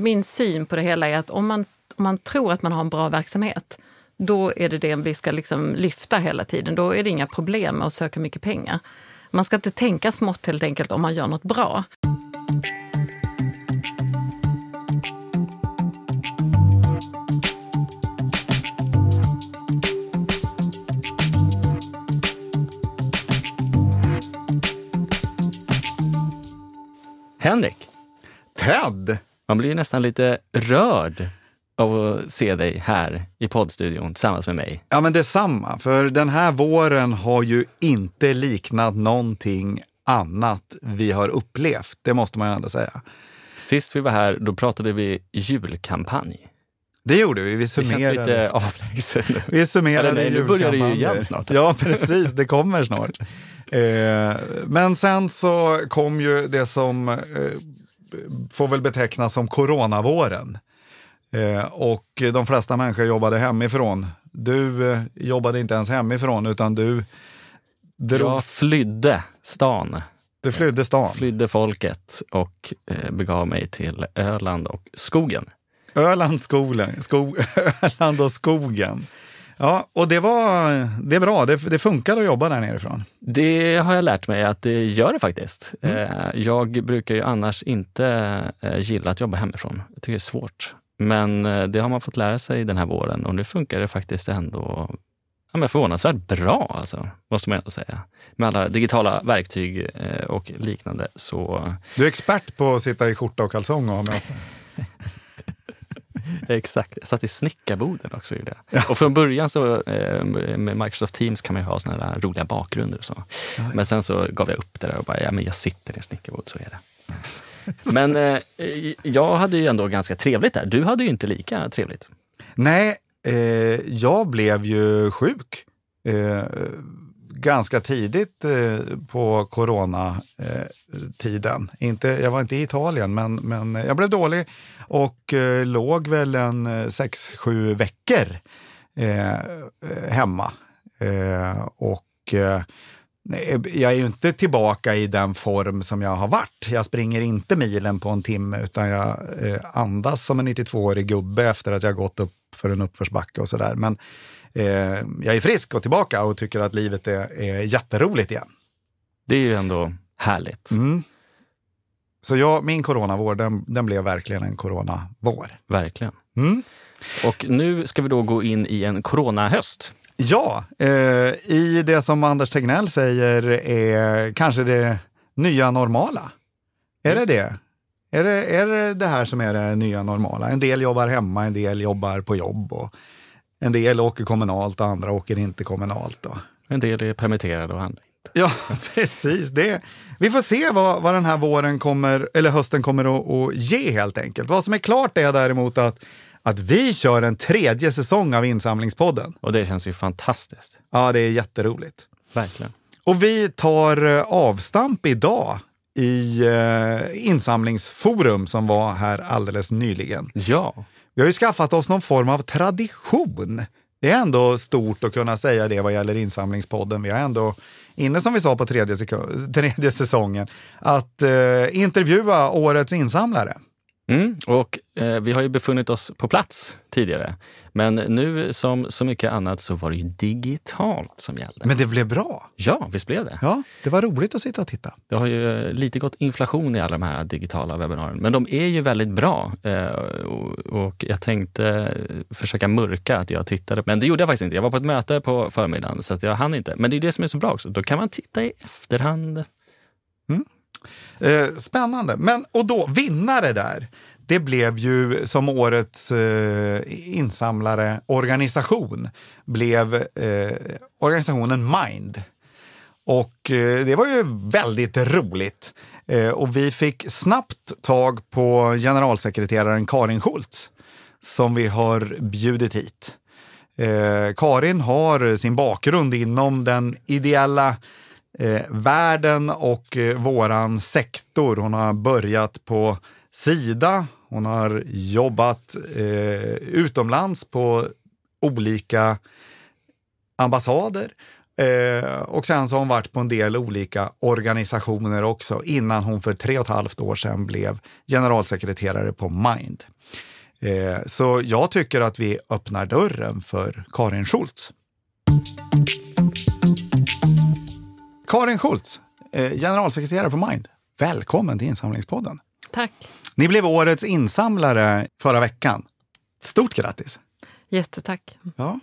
Min syn på det hela är att om man, om man tror att man har en bra verksamhet, då är det det vi ska liksom lyfta hela tiden. Då är det inga problem med att söka mycket pengar. Man ska inte tänka smått helt enkelt om man gör något bra. Henrik, Ted! Man blir ju nästan lite rörd av att se dig här i poddstudion tillsammans med mig. Ja, men detsamma. För den här våren har ju inte liknat någonting annat vi har upplevt. Det måste man ju ändå säga. Sist vi var här, då pratade vi julkampanj. Det gjorde vi. Vi Det känns summerade. lite avlägset nu. Vi summerade Eller nej, nu börjar det ju igen snart. Ja, precis. Det kommer snart. Eh, men sen så kom ju det som eh, får väl betecknas som coronavåren. Eh, och de flesta människor jobbade hemifrån. Du eh, jobbade inte ens hemifrån, utan du, drog, Jag flydde stan, du flydde stan. flydde folket och eh, begav mig till Öland och skogen. Öland, skolen, skog, Öland och skogen. Ja, och det var det är bra. Det, det funkar att jobba där nerifrån. Det har jag lärt mig att det gör det faktiskt. Mm. Eh, Jag brukar ju annars inte eh, gilla att jobba hemifrån. Jag tycker det är svårt. Men eh, det har man fått lära sig den här våren och nu funkar det faktiskt ändå ja, men förvånansvärt bra, alltså, måste man ändå säga. Med alla digitala verktyg och liknande. Så Du är expert på att sitta i skjorta och kalsong och ha möten. exakt, jag satt i snickarboden också. Gjorde jag. Och från början så eh, med Microsoft Teams kan man ju ha såna där roliga bakgrunder och så. Men sen så gav jag upp det där och bara, ja men jag sitter i en snickarbod, så är det. Men eh, jag hade ju ändå ganska trevligt där. Du hade ju inte lika trevligt. Nej, eh, jag blev ju sjuk eh, ganska tidigt eh, på coronatiden. Inte, jag var inte i Italien, men, men jag blev dålig och eh, låg väl en eh, sex, sju veckor eh, eh, hemma. Eh, och eh, jag är ju inte tillbaka i den form som jag har varit. Jag springer inte milen på en timme utan jag eh, andas som en 92-årig gubbe efter att jag gått upp för en uppförsbacke och sådär. Men eh, jag är frisk och tillbaka och tycker att livet är, är jätteroligt igen. Det är ju ändå härligt. Mm. Så jag, min coronavår, den, den blev verkligen en coronavår. Verkligen. Mm. Och nu ska vi då gå in i en coronahöst. Ja, eh, i det som Anders Tegnell säger är kanske det nya normala. Är Just det det? Är det, är det det här som är det nya normala? En del jobbar hemma, en del jobbar på jobb och en del åker kommunalt och andra åker inte kommunalt. Då. En del är permitterade och andra inte. Ja, precis. Det. Vi får se vad, vad den här våren kommer, eller hösten kommer att, att ge helt enkelt. Vad som är klart är däremot att, att vi kör en tredje säsong av Insamlingspodden. Och det känns ju fantastiskt. Ja, det är jätteroligt. Verkligen. Och vi tar eh, avstamp idag i eh, insamlingsforum som var här alldeles nyligen. Ja, Vi har ju skaffat oss någon form av tradition. Det är ändå stort att kunna säga det vad gäller insamlingspodden. Vi har ändå inne, som vi sa på tredje, tredje säsongen, att eh, intervjua årets insamlare mm. och eh, vi har ju befunnit oss på plats tidigare. Men nu som så mycket annat så var det ju digitalt som gällde. Men det blev bra. Ja, visst blev det. Ja, det var roligt att sitta och titta. Det har ju eh, lite gått inflation i alla de här digitala webbinarierna, men de är ju väldigt bra. Eh, och, och jag tänkte eh, försöka mörka att jag tittade, men det gjorde jag faktiskt inte. Jag var på ett möte på förmiddagen så jag hann inte. Men det är det som är så bra också. Då kan man titta i efterhand. Eh, spännande. Men, och då, vinnare där, det blev ju som årets eh, insamlare organisation, blev eh, organisationen Mind. Och eh, det var ju väldigt roligt. Eh, och vi fick snabbt tag på generalsekreteraren Karin Schultz som vi har bjudit hit. Eh, Karin har sin bakgrund inom den ideella eh, världen och eh, våran sektor. Hon har börjat på Sida, hon har jobbat eh, utomlands på olika ambassader Eh, och sen så har hon varit på en del olika organisationer också innan hon för tre och ett halvt år sedan blev generalsekreterare på Mind. Eh, så jag tycker att vi öppnar dörren för Karin Schultz. Karin Schultz, eh, generalsekreterare på Mind. Välkommen till Insamlingspodden. Tack. Ni blev årets insamlare förra veckan. Stort grattis! Jättetack. Ja.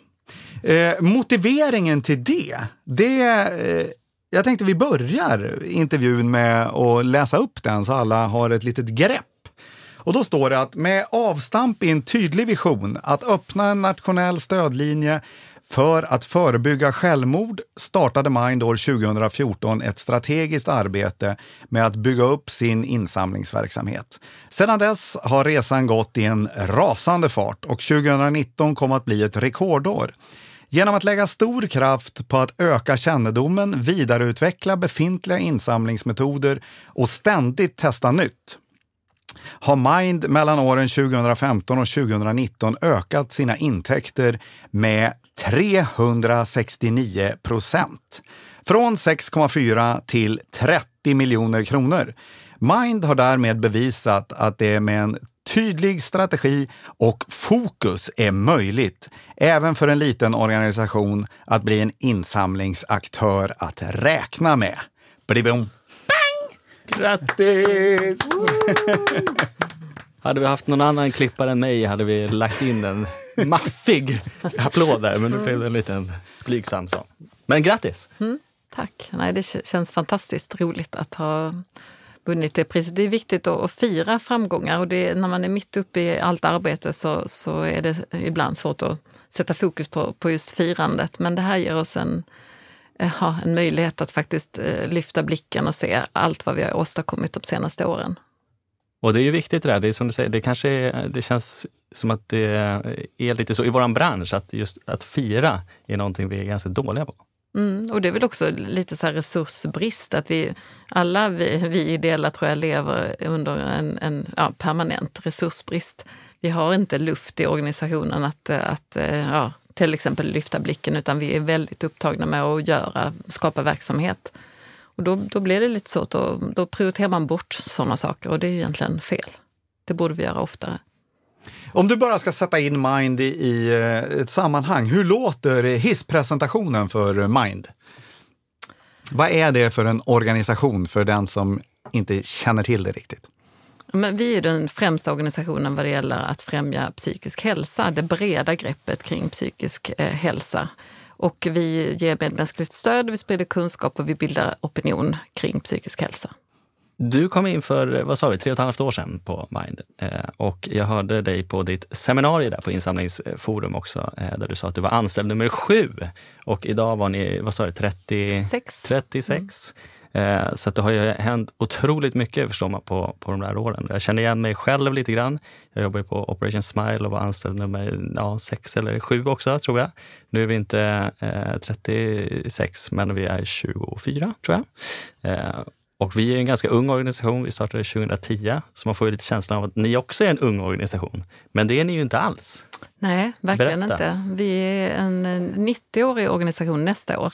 Eh, motiveringen till det, det eh, jag tänkte vi börjar intervjun med att läsa upp den så alla har ett litet grepp. Och då står det att med avstamp i en tydlig vision att öppna en nationell stödlinje för att förebygga självmord startade Mind år 2014 ett strategiskt arbete med att bygga upp sin insamlingsverksamhet. Sedan dess har resan gått i en rasande fart och 2019 kom att bli ett rekordår. Genom att lägga stor kraft på att öka kännedomen, vidareutveckla befintliga insamlingsmetoder och ständigt testa nytt har Mind mellan åren 2015 och 2019 ökat sina intäkter med 369 procent. Från 6,4 till 30 miljoner kronor. Mind har därmed bevisat att det med en tydlig strategi och fokus är möjligt, även för en liten organisation, att bli en insamlingsaktör att räkna med. Blibom. Bang! Grattis! hade vi haft någon annan klippare än mig hade vi lagt in en maffig applåd där, men nu blev det en liten blygsam sån. Men grattis! Mm, tack! Nej, det känns fantastiskt roligt att ha vunnit det priset. Det är viktigt att, fira framgångar och det, när man är mitt uppe i allt arbete så, så är det ibland svårt att sätta fokus på, på just firandet. Men det här ger oss en, ja, en möjlighet att faktiskt eh, lyfta blicken och se allt vad vi har åstadkommit de senaste åren. Och det är ju viktigt det där, det är som du säger, det kanske är, det känns som att det är lite så i vår bransch, att just att fira är någonting vi är ganska dåliga på. Mm, och det är väl också lite så resursbrist, att vi alla vi, vi ideella tror jag lever under en, en ja, permanent resursbrist. Vi har inte luft i organisationen att, att eh, ja, till exempel lyfta blicken, utan vi är väldigt upptagna med att göra, skapa verksamhet. Och då, då blir det lite så att då, då prioriterar man bort sådana saker och det är ju egentligen fel. Det borde vi göra oftare. Om du bara ska sätta in Mind i, i eh, ett sammanhang, hur låter hisspresentationen för Mind? Vad är det för en organisation för den som inte känner till det riktigt? Men vi är den främsta organisationen vad det gäller att främja psykisk hälsa, det breda greppet kring psykisk eh, hälsa. Och vi ger medmänskligt stöd, vi sprider kunskap och vi bildar opinion kring psykisk hälsa. Du kom in för, vad sa vi, tre och ett halvt år sedan på Mind. Eh, och jag hörde dig på ditt seminarium där på insamlingsforum också, eh, där du sa att du var anställd nummer sju. Och idag var ni, vad sa du, 30, 36? Mm. Så det har ju hänt otroligt mycket förstår man på, på de där åren. Jag känner igen mig själv lite grann. Jag jobbar på Operation Smile och var anställd nummer ja, sex eller sju också tror jag. Nu är vi inte eh, 36 men vi är 24 tror jag. Eh, och vi är en ganska ung organisation. Vi startade 2010, så man får ju lite känslan av att ni också är en ung organisation. Men det är ni ju inte alls. Nej, verkligen Berätta. inte. Vi är en 90-årig organisation nästa år.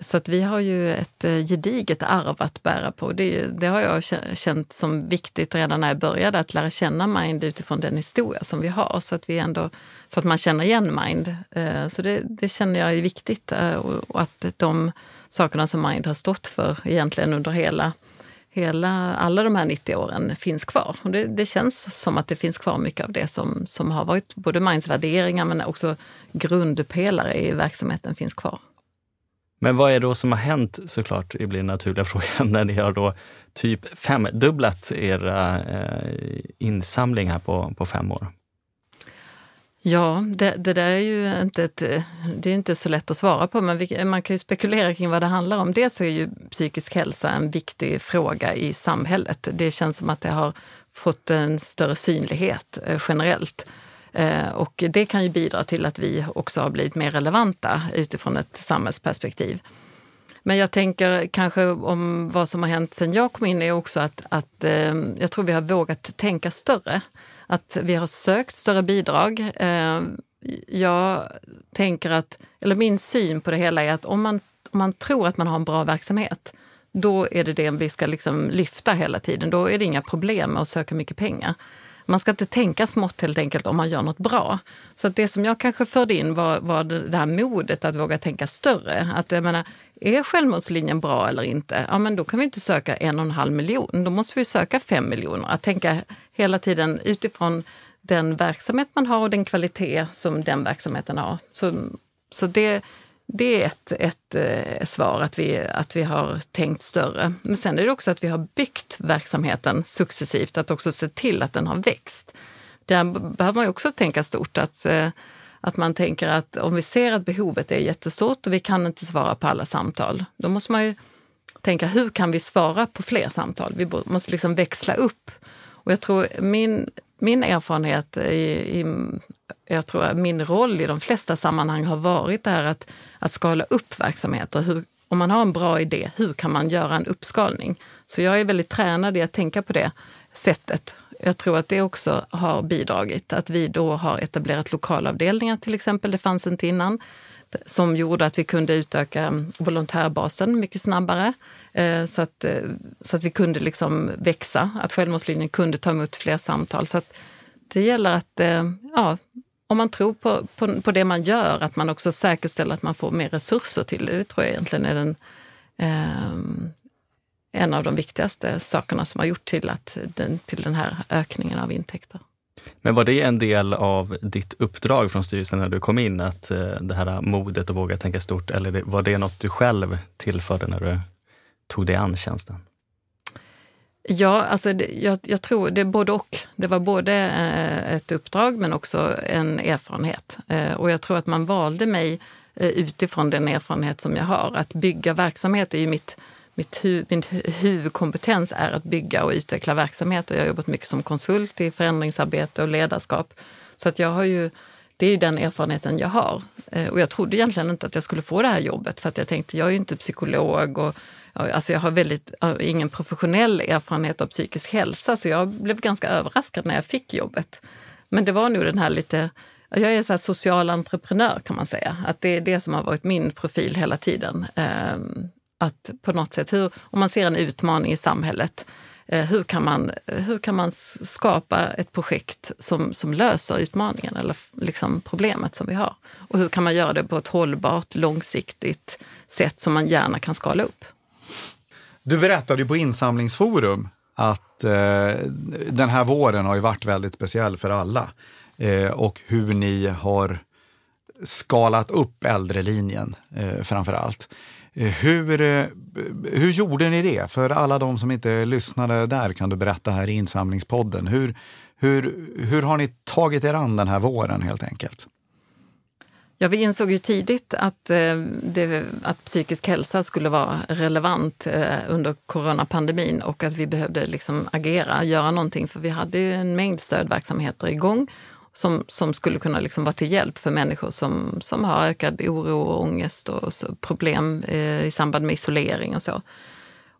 Så att vi har ju ett eh, gediget arv att bära på. Det, det, har jag känt som viktigt redan när jag började, att lära känna Mind utifrån den historia som vi har. Så att, vi ändå, så att man känner igen Mind. Eh, så det, det känner jag är viktigt. Eh, och att de sakerna som Mind har stått för egentligen under hela, hela alla de här 90 åren finns kvar. Och det, det, känns som att det finns kvar mycket av det som, som har varit både Minds värderingar men också grundpelare i verksamheten finns kvar. Men vad är det då som har hänt såklart, det blir den naturliga frågan, när ni har då typ femdubblat era eh, insamling här på, på fem år? Ja, det, det, där är ju inte, ett, det är inte så lätt att svara på, men vi, man kan ju spekulera kring vad det handlar om. Dels är ju psykisk hälsa en viktig fråga i samhället. Det känns som att det har fått en större synlighet eh, generellt. Eh, och det kan ju bidra till att vi också har blivit mer relevanta utifrån ett samhällsperspektiv. Men jag tänker kanske om vad som har hänt sen jag kom in är också att, att eh, jag tror vi har vågat tänka större. Att vi har sökt större bidrag. Eh, jag tänker att, eller min syn på det hela är att om man, om man tror att man har en bra verksamhet, då är det det vi ska liksom lyfta hela tiden. Då är det inga problem med att söka mycket pengar. Man ska inte tänka smått helt enkelt om man gör något bra. Så att det som jag kanske förde in var, var det här modet att våga tänka större. Att jag menar, är självmordslinjen bra eller inte? Ja, men då kan vi inte söka en och en halv miljon. Då måste vi söka fem miljoner. Att tänka hela tiden utifrån den verksamhet man har och den kvalitet som den verksamheten har. Så, så det, det är ett, ett eh, svar, att vi, att vi har tänkt större. Men sen är det också att vi har byggt verksamheten successivt, att också se till att den har växt. Där behöver man också tänka stort, att, eh, att man tänker att om vi ser att behovet är jättestort och vi kan inte svara på alla samtal, då måste man ju tänka hur kan vi svara på fler samtal? Vi måste liksom växla upp. Och jag tror min min erfarenhet, i, i, jag tror att min roll i de flesta sammanhang har varit det här att, att skala upp verksamheter. Hur, om man har en bra idé, hur kan man göra en uppskalning? Så jag är väldigt tränad i att tänka på det sättet. Jag tror att det också har bidragit, att vi då har etablerat lokalavdelningar till exempel, det fanns inte innan som gjorde att vi kunde utöka volontärbasen mycket snabbare. Eh, så att, eh, så att vi kunde liksom växa, att Självmordslinjen kunde ta emot fler samtal. Så att det gäller att, eh, ja, om man tror på, på, på, det man gör, att man också säkerställer att man får mer resurser till det. Det tror jag egentligen är den, eh, en av de viktigaste sakerna som har gjort till, att den, till den här ökningen av intäkter. Men var det en del av ditt uppdrag från styrelsen när du kom in, att det här modet att våga tänka stort, eller var det något du själv tillförde när du tog dig an tjänsten? Ja, alltså det, jag, jag, tror det är både och. Det var både eh, ett uppdrag men också en erfarenhet. Eh, och jag tror att man valde mig eh, utifrån den erfarenhet som jag har. Att bygga verksamhet är ju mitt, mitt, hu, min huvudkompetens är att bygga och utveckla verksamheter. Jag har jobbat mycket som konsult i förändringsarbete och ledarskap. Så att jag har ju det är den erfarenheten jag har. Eh, och jag trodde egentligen inte att jag skulle få det här jobbet för att jag tänkte, jag är ju inte psykolog och Alltså jag har väldigt, ingen professionell erfarenhet av psykisk hälsa så jag blev ganska överraskad när jag fick jobbet. Men det var nog den här lite, jag är så social entreprenör kan man säga. Att det är det som har varit min profil hela tiden. Ehm, att på något sätt, hur, om man ser en utmaning i samhället, eh, hur kan man, hur kan man skapa ett projekt som, som löser utmaningen eller liksom problemet som vi har? Och hur kan man göra det på ett hållbart, långsiktigt sätt som man gärna kan skala upp? Du berättade ju på insamlingsforum att eh, den här våren har ju varit väldigt speciell för alla eh, och hur ni har skalat upp äldrelinjen eh, framför allt. Eh, hur, eh, hur gjorde ni det? För alla de som inte lyssnade där kan du berätta här i insamlingspodden. Hur, hur, hur har ni tagit er an den här våren helt enkelt? Ja, vi insåg ju tidigt att, eh, det, att psykisk hälsa skulle vara relevant under coronapandemin och att vi behövde liksom agera, göra någonting. För vi hade ju en mängd stödverksamheter igång som, som skulle kunna liksom vara till hjälp för människor som, som har ökad oro och ångest och problem eh, i samband med isolering och så.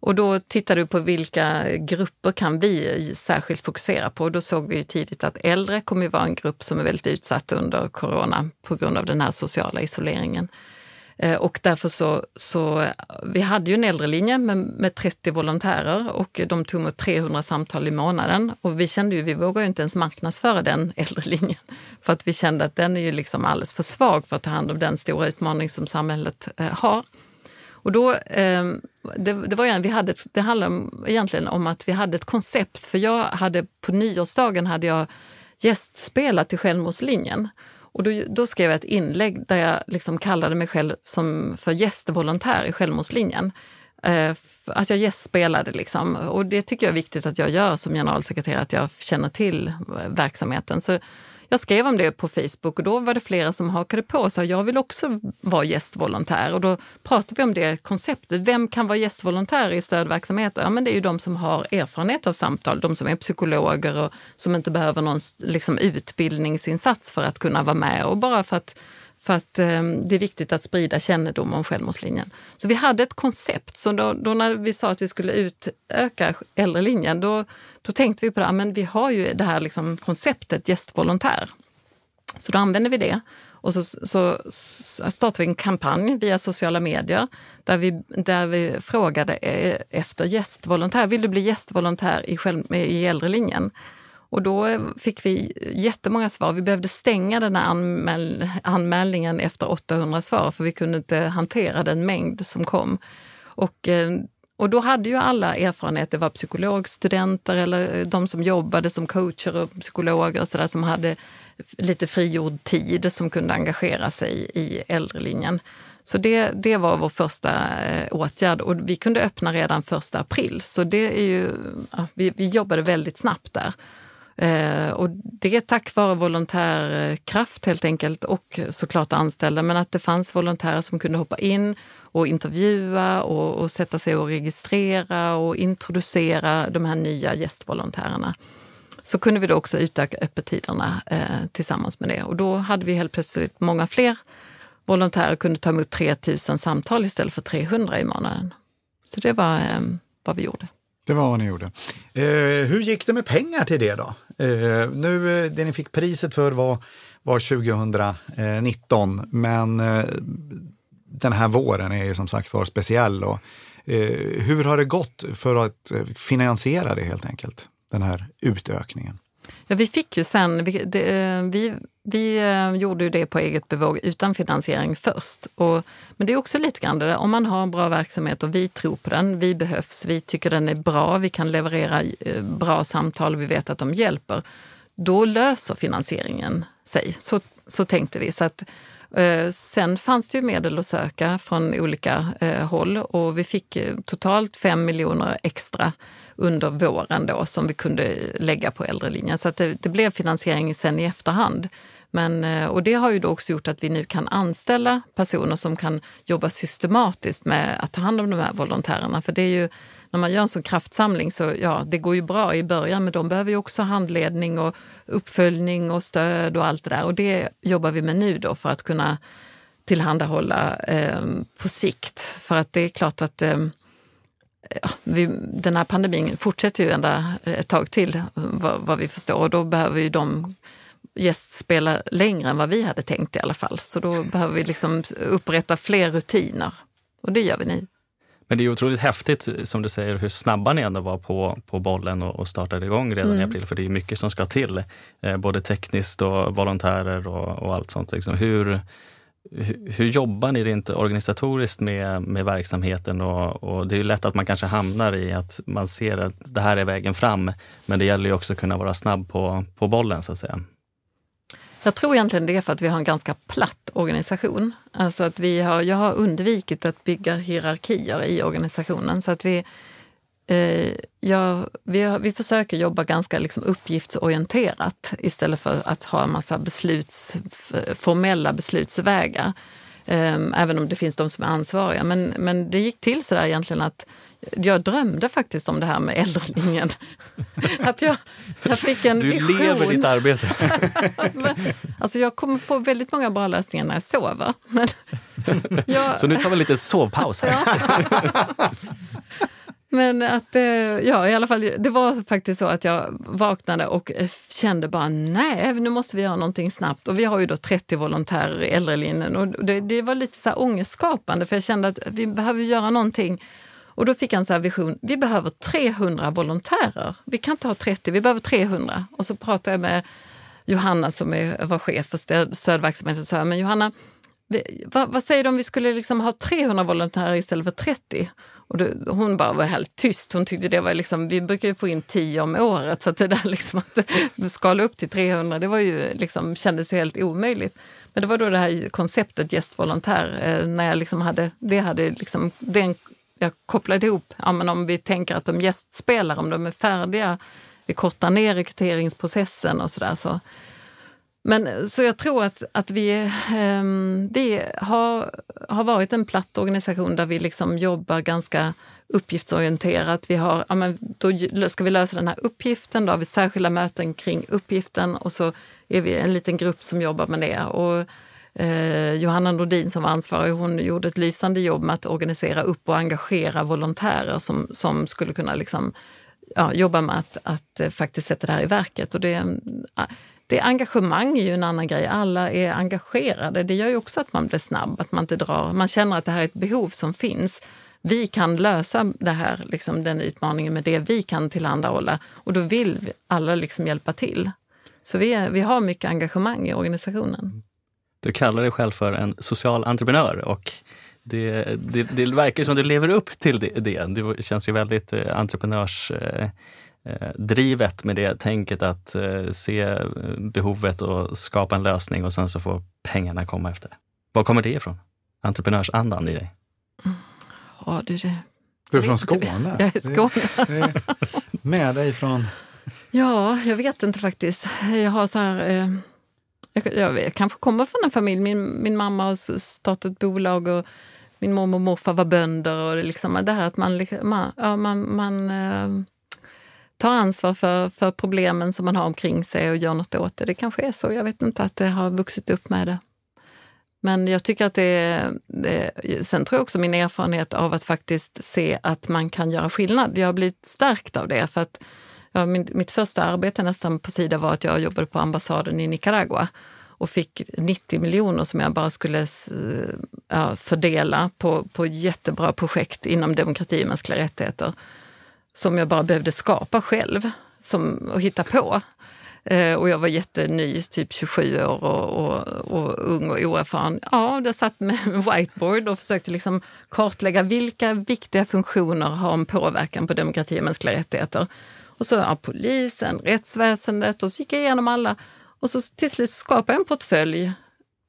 Och då tittade vi på vilka grupper kan vi särskilt fokusera på. Då såg vi tidigt att äldre kommer att vara en grupp som är väldigt utsatt under corona på grund av den här sociala isoleringen. Eh, och därför så, så vi hade ju en äldrelinje med, med 30 volontärer och de tog emot 300 samtal i månaden. Och vi kände ju, vi vågade ju inte ens marknadsföra den äldrelinjen. För att vi kände att den är ju liksom alldeles för svag för att ta hand om den stora utmaning som samhället eh, har. Och då, eh, det, det, var, vi hade, det handlade egentligen om att vi hade ett koncept. För jag hade på nyårsdagen hade jag gästspelat i Självmordslinjen. Och då, då, skrev jag ett inlägg där jag liksom kallade mig själv som för gästvolontär i Självmordslinjen. Eh, att jag gästspelade liksom. Och det tycker jag är viktigt att jag gör som generalsekreterare, att jag känner till eh, verksamheten. Så jag skrev om det på Facebook och då var det flera som hakade på och sa jag vill också vara gästvolontär. Och då pratade vi om det konceptet. Vem kan vara gästvolontär i stödverksamheter? Ja, men det är ju de som har erfarenhet av samtal, de som är psykologer och som inte behöver någon liksom, utbildningsinsats för att kunna vara med och bara för att för att eh, det är viktigt att sprida kännedom om Självmordslinjen. Så vi hade ett koncept. Så då, då, när vi sa att vi skulle utöka äldrelinjen, då, då tänkte vi på det, men vi har ju det här liksom konceptet gästvolontär. Så då använde vi det. Och så, så, startade vi en kampanj via sociala medier där vi, där vi frågade eh, efter gästvolontär. Vill du bli gästvolontär i, själv, i äldrelinjen? Och då fick vi jättemånga svar. Vi behövde stänga den här anmäl anmälningen efter 800 svar för vi kunde inte hantera den mängd som kom. Och, eh, och då hade ju alla erfarenhet. Det var psykologstudenter eller eh, de som jobbade som coacher och psykologer och så där, som hade lite frigjord tid som kunde engagera sig i äldrelinjen. Så det, det var vår första eh, åtgärd och vi kunde öppna redan första april. Så det är ju, vi, vi jobbade väldigt snabbt där. Eh, och det är tack vare volontärkraft helt enkelt och såklart anställda, men att det fanns volontärer som kunde hoppa in och intervjua och, och sätta sig och registrera och introducera de här nya gästvolontärerna så kunde vi då också utöka öppettiderna eh, tillsammans med det. Och då hade vi helt plötsligt många fler volontärer kunde ta emot 3000 samtal istället för 300 i månaden. Så det var eh, vad vi gjorde. Det var vad ni gjorde. Eh, hur gick det med pengar till det då? Eh, nu, eh, det ni fick priset för var, var 2019, men eh, den här våren är ju som sagt var speciell. Och, eh, hur har det gått för att eh, finansiera det helt enkelt? den här utökningen? Ja, vi fick ju sen, vi, det, eh, vi, vi eh, gjorde ju det på eget bevåg utan finansiering först. Och, men det är också lite grann det där, om man har en bra verksamhet och vi tror på den, vi behövs, vi tycker den är bra, vi kan leverera eh, bra samtal och vi vet att de hjälper, då löser finansieringen sig. Så, så tänkte vi. Så att, eh, sen fanns det ju medel att söka från olika eh, håll och vi fick eh, totalt fem miljoner extra under våren då som vi kunde lägga på äldrelinjen. Så att det, det blev finansiering sen i efterhand. Men, eh, och det har ju då också gjort att vi nu kan anställa personer som kan jobba systematiskt med att ta hand om de här volontärerna. För det är ju, när man gör en sån kraftsamling så ja, det går ju bra i början men de behöver ju också handledning och uppföljning och stöd och allt det där. Och det jobbar vi med nu då för att kunna tillhandahålla eh, på sikt. För att det är klart att eh, ja, vi, den här pandemin fortsätter ju ända ett tag till eh, vad, vad vi förstår och då behöver ju de gästspela längre än vad vi hade tänkt i alla fall. Så då behöver vi liksom upprätta fler rutiner och det gör vi nu. Men det är otroligt häftigt, som du säger, hur snabba ni ändå var på, på bollen och, och startade igång redan mm. i april. För det är mycket som ska till, eh, både tekniskt och volontärer och, och allt sånt. Liksom. Hur, hur jobbar ni rent organisatoriskt med, med verksamheten? Och, och, det är lätt att man kanske hamnar i att man ser att det här är vägen fram. Men det gäller ju också att kunna vara snabb på, på bollen så att säga. Jag tror egentligen det är för att vi har en ganska platt organisation. Alltså att vi har, jag har undvikit att bygga hierarkier i organisationen. så att vi Eh, ja, vi, vi försöker jobba ganska liksom uppgiftsorienterat istället för att ha en massa besluts, formella beslutsvägar. Eh, även om det finns de som är ansvariga. Men, men det gick till så där egentligen att jag drömde faktiskt om det här med äldrelinjen. Att jag, jag fick en Du vision. lever ditt arbete. alltså jag kommer på väldigt många bra lösningar när jag sover. Men jag... Så nu tar vi lite sovpaus här. Men att, eh, ja i alla fall, det var faktiskt så att jag vaknade och eh, kände bara nej, nu måste vi göra någonting snabbt. Och vi har ju då 30 volontärer i äldrelinjen och det, det var lite så här ångestskapande för jag kände att vi behöver göra någonting. Och då fick jag en så vision, vi behöver 300 volontärer. Vi kan inte ha 30, vi behöver 300. Och så pratade jag med Johanna som är, var chef för stöd, stödverksamheten och sa, men Johanna, vi, vad, vad, säger du om vi skulle liksom ha 300 volontärer istället för 30? Och då, hon bara var helt tyst. Hon tyckte det var liksom, vi brukar ju få in 10 om året så att det där liksom att skala upp till 300, det var ju liksom, kändes ju helt omöjligt. Men det var då det här konceptet gästvolontär, eh, när jag liksom hade, det hade liksom, den, jag kopplade ihop, ja, men om vi tänker att de gästspelar, om de är färdiga, vi kortar ner rekryteringsprocessen och sådär. Så, men, så jag tror att, att vi, ehm, Det har, har varit en platt organisation där vi liksom jobbar ganska uppgiftsorienterat. Vi har, ja, men då ska vi lösa den här uppgiften, då har vi särskilda möten kring uppgiften och så är vi en liten grupp som jobbar med det. Och, eh, Johanna Nordin som var ansvarig, hon gjorde ett lysande jobb med att organisera upp och engagera volontärer som, som skulle kunna liksom, ja, jobba med att, att eh, faktiskt sätta det här i verket. Och det, det engagemang är ju en annan grej. Alla är engagerade. Det gör ju också att man blir snabb, att man inte drar. Man känner att det här är ett behov som finns. Vi kan lösa det här, liksom, den utmaningen med det vi kan tillhandahålla och då vill vi alla liksom hjälpa till. Så vi, är, vi har mycket engagemang i organisationen. Du kallar dig själv för en social entreprenör och det, det, det verkar som att du lever upp till det. Det känns ju väldigt eh, entreprenörsdrivet med det tänket att eh, se behovet och skapa en lösning och sen så får pengarna komma efter det. Var kommer det ifrån? Entreprenörsandan i dig? Ja, du, du är från Skåne? Jag är Skåne. med dig från? Ja, jag vet inte faktiskt. Jag har så här... Jag, jag, jag, kanske kommer från en familj. Min, min mamma har startat ett bolag och min mormor och morfar var bönder. Och liksom, det här att man, man, ja, man, man eh, tar ansvar för, för problemen som man har omkring sig och gör något åt det. Det kanske är så. Jag vet inte att det har vuxit upp med det. Men jag tycker att det, det Sen tror jag också min erfarenhet av att faktiskt se att man kan göra skillnad. Jag har blivit stärkt av det. för att ja, min, Mitt första arbete nästan på Sida var att jag jobbade på ambassaden i Nicaragua och fick 90 miljoner som jag bara skulle ja, fördela på, på jättebra projekt inom demokrati och mänskliga rättigheter. Som jag bara behövde skapa själv som, och hitta på. Eh, och jag var jätteny, typ 27 år och, och, och ung och oerfaren. Ja, jag satt med en whiteboard och försökte liksom kartlägga vilka viktiga funktioner har en påverkan på demokrati och mänskliga rättigheter. Och så ja, polisen, rättsväsendet och så gick jag igenom alla. Och så till slut skapade jag en portfölj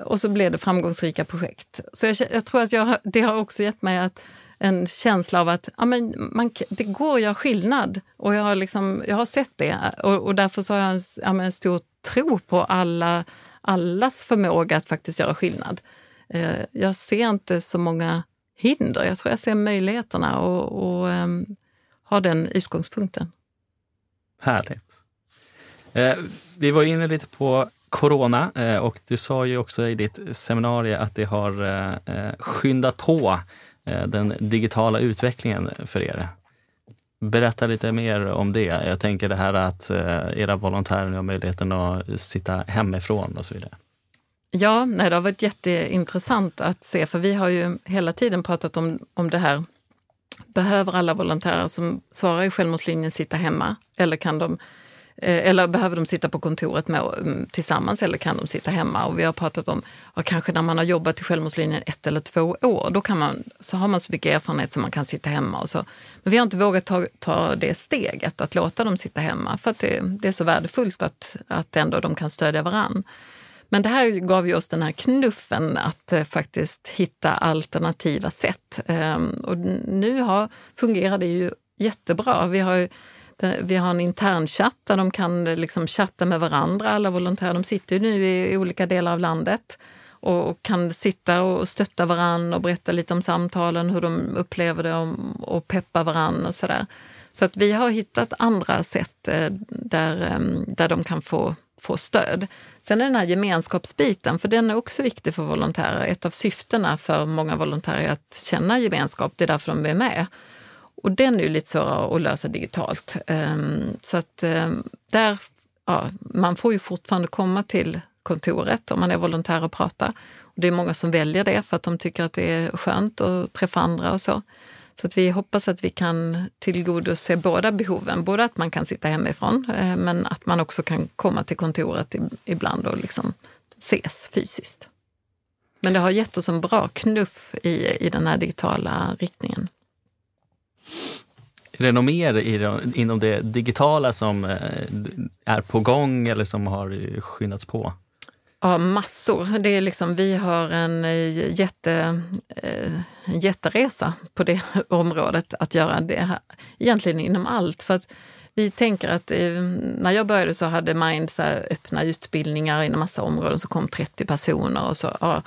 och så blev det framgångsrika projekt. Så jag, jag tror att jag, det har också gett mig att en känsla av att ja, men man, det går att göra skillnad. Och jag har, liksom, jag har sett det och, och därför så har jag en, ja, en stor tro på alla, allas förmåga att faktiskt göra skillnad. Eh, jag ser inte så många hinder. Jag tror jag ser möjligheterna och, och eh, har den utgångspunkten. Härligt. Eh, vi var inne lite på corona eh, och du sa ju också i ditt seminarium att det har eh, eh, skyndat på Eh, den digitala utvecklingen för er. Berätta lite mer om det. Jag tänker det här att eh, era volontärer har möjligheten att sitta hemifrån och så vidare. Ja, nej, det har varit jätteintressant att se, för vi har ju hela tiden pratat om, om det här. Behöver alla volontärer som svarar i självmordslinjen sitta hemma eller kan de eh, eller behöver de sitta på kontoret med, mm, tillsammans eller kan de sitta hemma? Och vi har pratat om, att kanske när man har jobbat i självmordslinjen ett eller två år, då kan man, så har man så mycket erfarenhet som man kan sitta hemma. Och så. Men vi har inte vågat ta, ta det steget, att låta dem sitta hemma, för att det, det är så värdefullt att, att ändå de kan stödja varann. Men det här gav ju oss den här knuffen att eh, faktiskt hitta alternativa sätt. Ehm, och nu har, fungerar det ju jättebra. Vi har ju, Eh, vi har en internchatt där de kan eh, liksom chatta med varandra, alla volontärer. De sitter ju nu i, olika delar av landet och, kan sitta och stötta varandra och berätta lite om samtalen, hur de upplever det och, och peppa varandra och sådär. Så att vi har hittat andra sätt eh, där, ehm, där de kan få, få stöd. Sen är den här gemenskapsbiten, för den är också viktig för volontärer. Ett av syftena för många volontärer är att känna gemenskap, det är därför de är med. Och den är ju lite svårare att lösa digitalt. Ehm, så att ehm, där, ja, man får ju fortfarande komma till kontoret om man är volontär och prata. Och det är många som väljer det för att de tycker att det är skönt att träffa andra och så. Så att vi hoppas att vi kan tillgodose båda behoven. Både att man kan sitta hemifrån, eh, men att man också kan komma till kontoret ibland och liksom ses fysiskt. Men det har gett oss en bra knuff i, i den här digitala riktningen. Är det mer i, inom det digitala som eh, är på gång eller som har skyndats på? Ja, massor. Det är liksom, vi har en eh, jätte, eh, jätteresa på det området att göra det här, egentligen inom allt. För att vi tänker att eh, när jag började så hade Mind så öppna utbildningar inom massa områden, så kom 30 personer och så ja,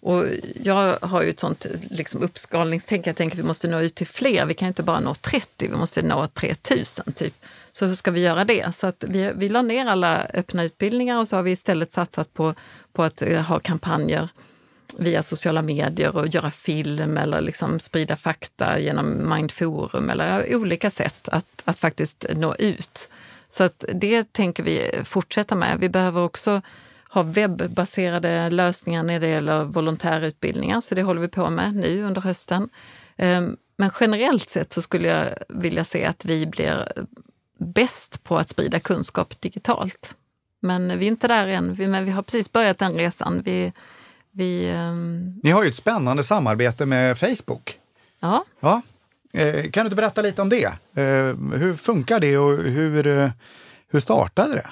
och jag har ju ett sånt liksom uppskalningstänk. Jag tänker att vi måste nå ut till fler. Vi kan inte bara nå 30, vi måste nå 3000 typ. Så hur ska vi göra det? Så att vi, vi la ner alla öppna utbildningar och så har vi istället satsat på, på att eh, ha kampanjer via sociala medier och göra film eller liksom sprida fakta genom Mindforum eller olika sätt att, att faktiskt nå ut. Så att det tänker vi fortsätta med. Vi behöver också ha webbaserade lösningar när det gäller volontärutbildningar, så det håller vi på med nu under hösten. Ehm, men generellt sett så skulle jag vilja se att vi blir bäst på att sprida kunskap digitalt. Men vi är inte där än, men vi har precis börjat den resan. Vi, vi, um... Ni har ju ett spännande samarbete med Facebook. Ja. ja. Eh, kan du inte berätta lite om det? Eh, hur funkar det och hur, eh, hur startade det?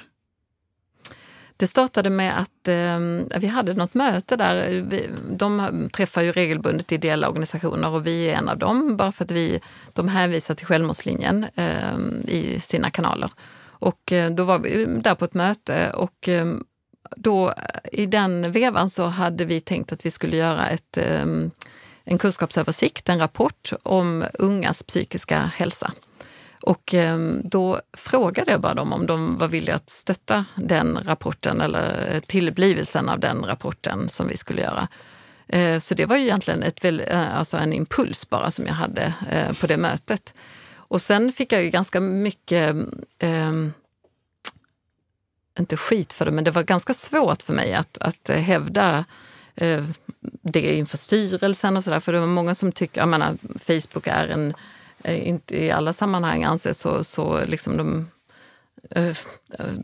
Det startade med att eh, vi hade något möte där. Vi, de träffar ju regelbundet ideella organisationer och vi är en av dem, bara för att vi, de hänvisar till Självmordslinjen eh, i sina kanaler. Och eh, då var vi där på ett möte och ehm, då i den vevan så hade vi tänkt att vi skulle göra ett, ehm, en kunskapsöversikt, en rapport om ungas psykiska hälsa. Och ehm, då frågade jag bara dem om de var villiga att stötta den rapporten eller eh, tillblivelsen av den rapporten som vi skulle göra. Eh, så det var ju egentligen ett, eh, alltså en impuls bara som jag hade på det mötet. Och sen fick jag ju ganska mycket, eh, inte skit för det, men det var ganska svårt för mig att, att hävda eh, det inför styrelsen och sådär. För det var många som tycker, jag menar, Facebook är en, eh, inte i alla sammanhang anses så, så liksom de eh,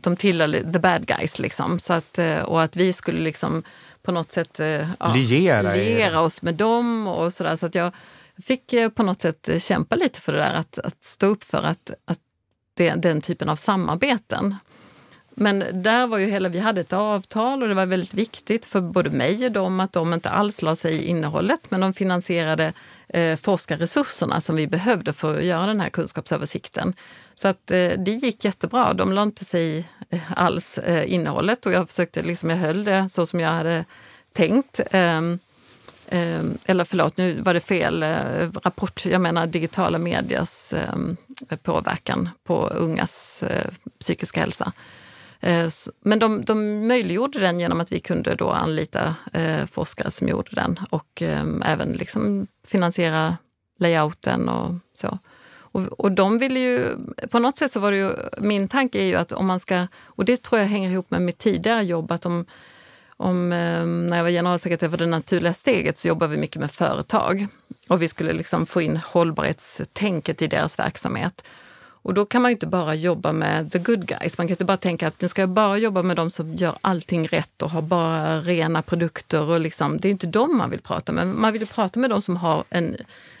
de tillhör the bad guys. Liksom. Så att, eh, och att vi skulle liksom på något sätt ja, liera, liera oss med dem. och så, där, så att jag, fick eh, på något sätt eh, kämpa lite för det där, att, att stå upp för att, att det, den typen av samarbeten. Men där var ju hela, vi hade ett avtal och det var väldigt viktigt för både mig och dem att de inte alls la sig i innehållet, men de finansierade eh, forskarresurserna som vi behövde för att göra den här kunskapsöversikten. Så att eh, det gick jättebra. De la inte sig i alls eh, innehållet och jag försökte liksom, jag höll det så som jag hade tänkt. Eh, eller förlåt, nu var det fel eh, rapport. Jag menar digitala medias ehm, påverkan på ungas eh, psykiska hälsa. Eh, men de, de möjliggjorde den genom att vi kunde då anlita eh, forskare som gjorde den och eh, även liksom finansiera layouten och så. Och, och de ville ju, på något sätt så var det ju, min tanke är ju att om man ska, och det tror jag hänger ihop med mitt tidigare jobb, att om om, när jag var generalsekreterare för Det naturliga steget så jobbade vi mycket med företag och vi skulle liksom få in hållbarhetstänket i deras verksamhet. Och då kan man inte bara jobba med the good guys. Man kan inte bara tänka att nu ska jag bara jobba med de som gör allting rätt och har bara rena produkter. Och liksom, det är inte dem man vill prata med. Man vill prata med de som har en,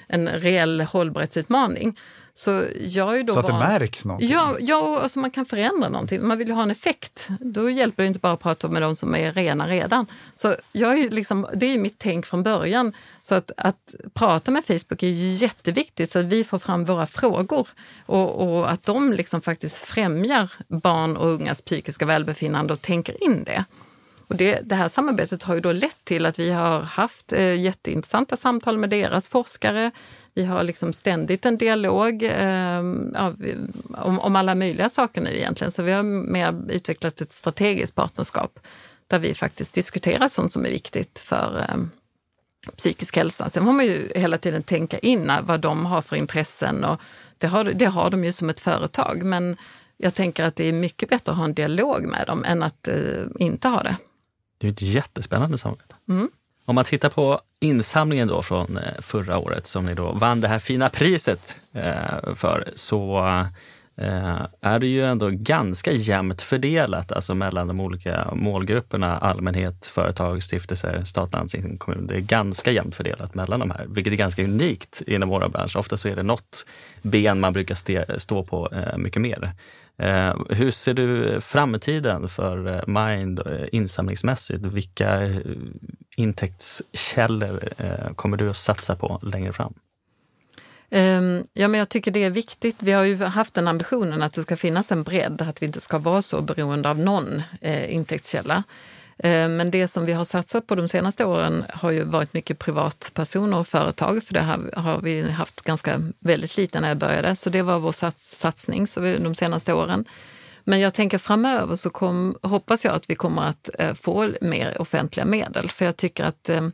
en reell hållbarhetsutmaning. Så, jag är då så att van... det märks någonting? Ja, ja alltså man kan förändra någonting. Man vill ju ha en effekt. Då hjälper det inte bara att prata med de som är rena redan. Så jag är liksom, det är mitt tänk från början. Så att, att prata med Facebook är jätteviktigt så att vi får fram våra frågor och, och att de liksom faktiskt främjar barn och ungas psykiska välbefinnande och tänker in det. Och det, det, här samarbetet har ju då lett till att vi har haft eh, jätteintressanta samtal med deras forskare. Vi har liksom ständigt en dialog eh, av, om, om, alla möjliga saker nu egentligen. Så vi har mer utvecklat ett strategiskt partnerskap där vi faktiskt diskuterar sånt som är viktigt för eh, psykisk hälsa. Sen får man ju hela tiden tänka in vad de har för intressen och det har, det har de ju som ett företag. Men jag tänker att det är mycket bättre att ha en dialog med dem än att eh, inte ha det. Det är ett jättespännande samarbete. Mm. Om man tittar på insamlingen då från eh, förra året som ni då vann det här fina priset eh, för, så Eh, är det ju ändå ganska jämnt fördelat alltså mellan de olika målgrupperna, allmänhet, företag, stiftelser, stat, landsting, kommun. Det är ganska jämnt fördelat mellan de här, vilket är ganska unikt inom våra bransch. Ofta så är det något ben man brukar stå på eh, mycket mer. Eh, hur ser du framtiden för Mind insamlingsmässigt? Vilka intäktskällor kommer du att satsa på längre fram? Ehm, ja, men jag tycker det är viktigt. Vi har ju haft den ambitionen att det ska finnas en bredd, att vi inte ska vara så beroende av någon eh, intäktskälla. Eh, men det som vi har satsat på de senaste åren har ju varit mycket privatpersoner och företag, för det har vi haft ganska väldigt lite när jag började. Så det var vår satsning de senaste åren. Men jag tänker framöver så kom, hoppas jag att vi kommer att eh, få mer offentliga medel, för jag tycker att eh,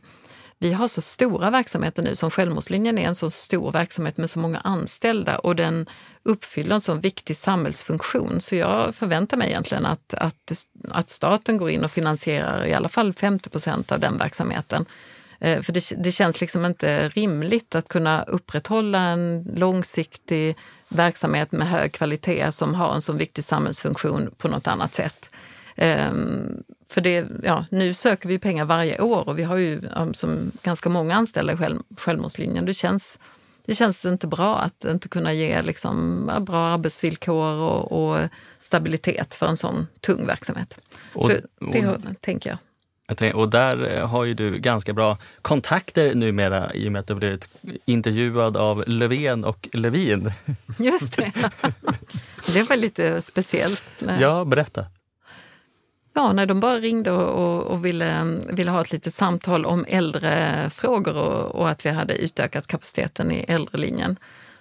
vi har så stora verksamheter nu, som Självmordslinjen är en så stor verksamhet med så många anställda och den uppfyller en så viktig samhällsfunktion. Så jag förväntar mig egentligen att, att, att staten går in och finansierar i alla fall 50 procent av den verksamheten. Eh, för det, det, känns liksom inte rimligt att kunna upprätthålla en långsiktig verksamhet med hög kvalitet som har en så viktig samhällsfunktion på något annat sätt. Ehm, för det, ja, nu söker vi pengar varje år och vi har ju som ganska många anställda i själv, Självmordslinjen. Det känns, det känns inte bra att inte kunna ge liksom, bra arbetsvillkor och, och stabilitet för en sån tung verksamhet. Och, Så det och, tänker jag. Och där eh, har ju du ganska bra kontakter numera i och med att du blivit intervjuad av Löfven och Levin. Just det. Det var lite speciellt. Ja, berätta. Ja, när de bara ringde och, och, och, ville, ville ha ett litet samtal om äldrefrågor och, och att vi hade utökat kapaciteten i äldrelinjen.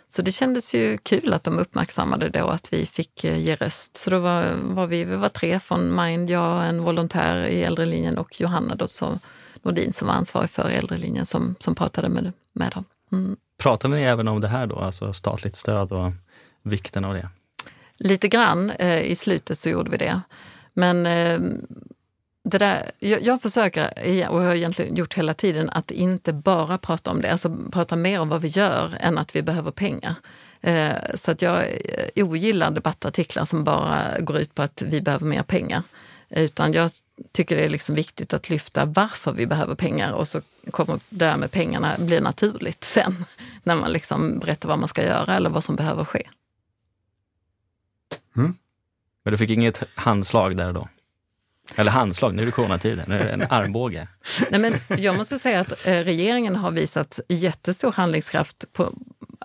Så det kändes ju kul att de uppmärksammade då att vi fick eh, ge röst. Så då var, var vi, vi var tre från Mind, jag, en volontär i äldrelinjen och Johanna då, så Nordin som var ansvarig för äldrelinjen som, som pratade med, med dem. Mm. Pratade ni även om det här då, alltså statligt stöd och vikten av det? Lite grann eh, i slutet så gjorde vi det. Men ehm, det där, jag, jag, försöker, och har egentligen gjort hela tiden, att inte bara prata om det, alltså prata mer om vad vi gör än att vi behöver pengar. Eh, så att jag eh, ogillar debattartiklar som bara går ut på att vi behöver mer pengar. Utan jag tycker det är liksom viktigt att lyfta varför vi behöver pengar och så kommer det där med pengarna bli naturligt sen när man liksom berättar vad man ska göra eller vad som behöver ske. Mm. Men du fick inget handslag där då? Eller handslag, nu är det coronatider, nu är det en armbåge. Nej, men jag måste säga att eh, regeringen har visat jättestor handlingskraft. På,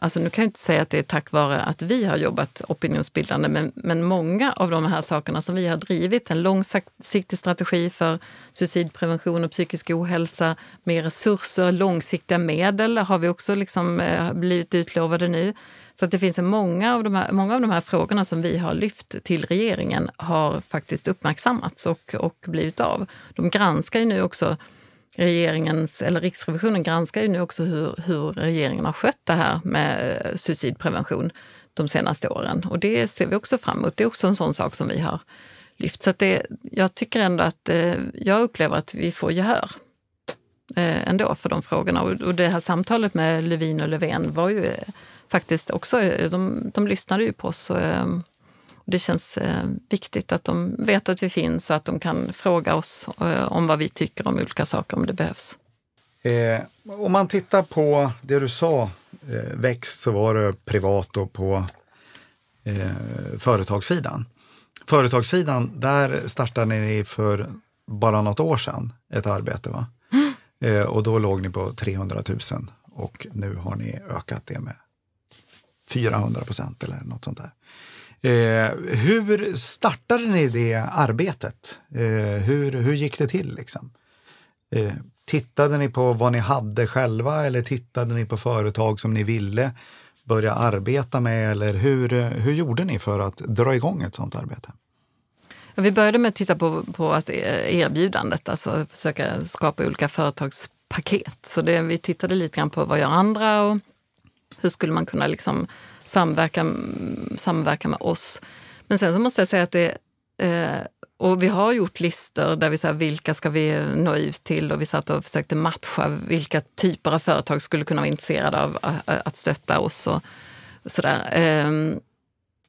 alltså nu kan jag inte säga att det är tack vare att vi har jobbat opinionsbildande, men, men många av de här sakerna som vi har drivit, en långsiktig strategi för suicidprevention och psykisk ohälsa, mer resurser, långsiktiga medel har vi också liksom, eh, blivit utlovade nu. Så att det finns många av, de här, många av de här frågorna som vi har lyft till regeringen har faktiskt uppmärksammats och, och blivit av. De granskar ju nu också regeringens, eller Riksrevisionen granskar ju nu också hur, hur regeringen har skött det här med eh, suicidprevention de senaste åren. Och det ser vi också fram emot. Det är också en sån sak som vi har lyft. Så att det, jag tycker ändå att eh, jag upplever att vi får gehör eh, ändå för de frågorna. Och, och det här samtalet med Levin och Löfven var ju eh, faktiskt också, eh, de, de lyssnade ju på oss. Ehm, det känns eh, viktigt att de vet att vi finns och att de kan fråga oss eh, om vad vi tycker om olika saker om det behövs. Eh, om man tittar på det du sa, eh, växt, så var det privat och på eh, företagssidan. Företagssidan, där startade ni för bara något år sedan ett arbete va? Mm. Eh, och då låg ni på 300 000 och nu har ni ökat det med 400 procent eller något sånt där. Eh, hur startade ni det arbetet? Eh, hur, hur gick det till? Liksom? Eh, tittade ni på vad ni hade själva eller tittade ni på företag som ni ville börja arbeta med? Eller hur, hur gjorde ni för att dra igång ett sånt arbete? Vi började med att titta på, på att e-, erbjudandet, alltså försöka skapa olika företagspaket. Så det, vi tittade lite grann på vad gör andra och hur skulle man kunna liksom samverka, samverka med oss? Men sen så måste jag säga att det eh, och vi har gjort listor där vi sa vilka ska vi nå ut till och vi satt och försökte matcha vilka typer av företag skulle kunna vara intresserade av eh, att stötta oss och, sådär. Eh,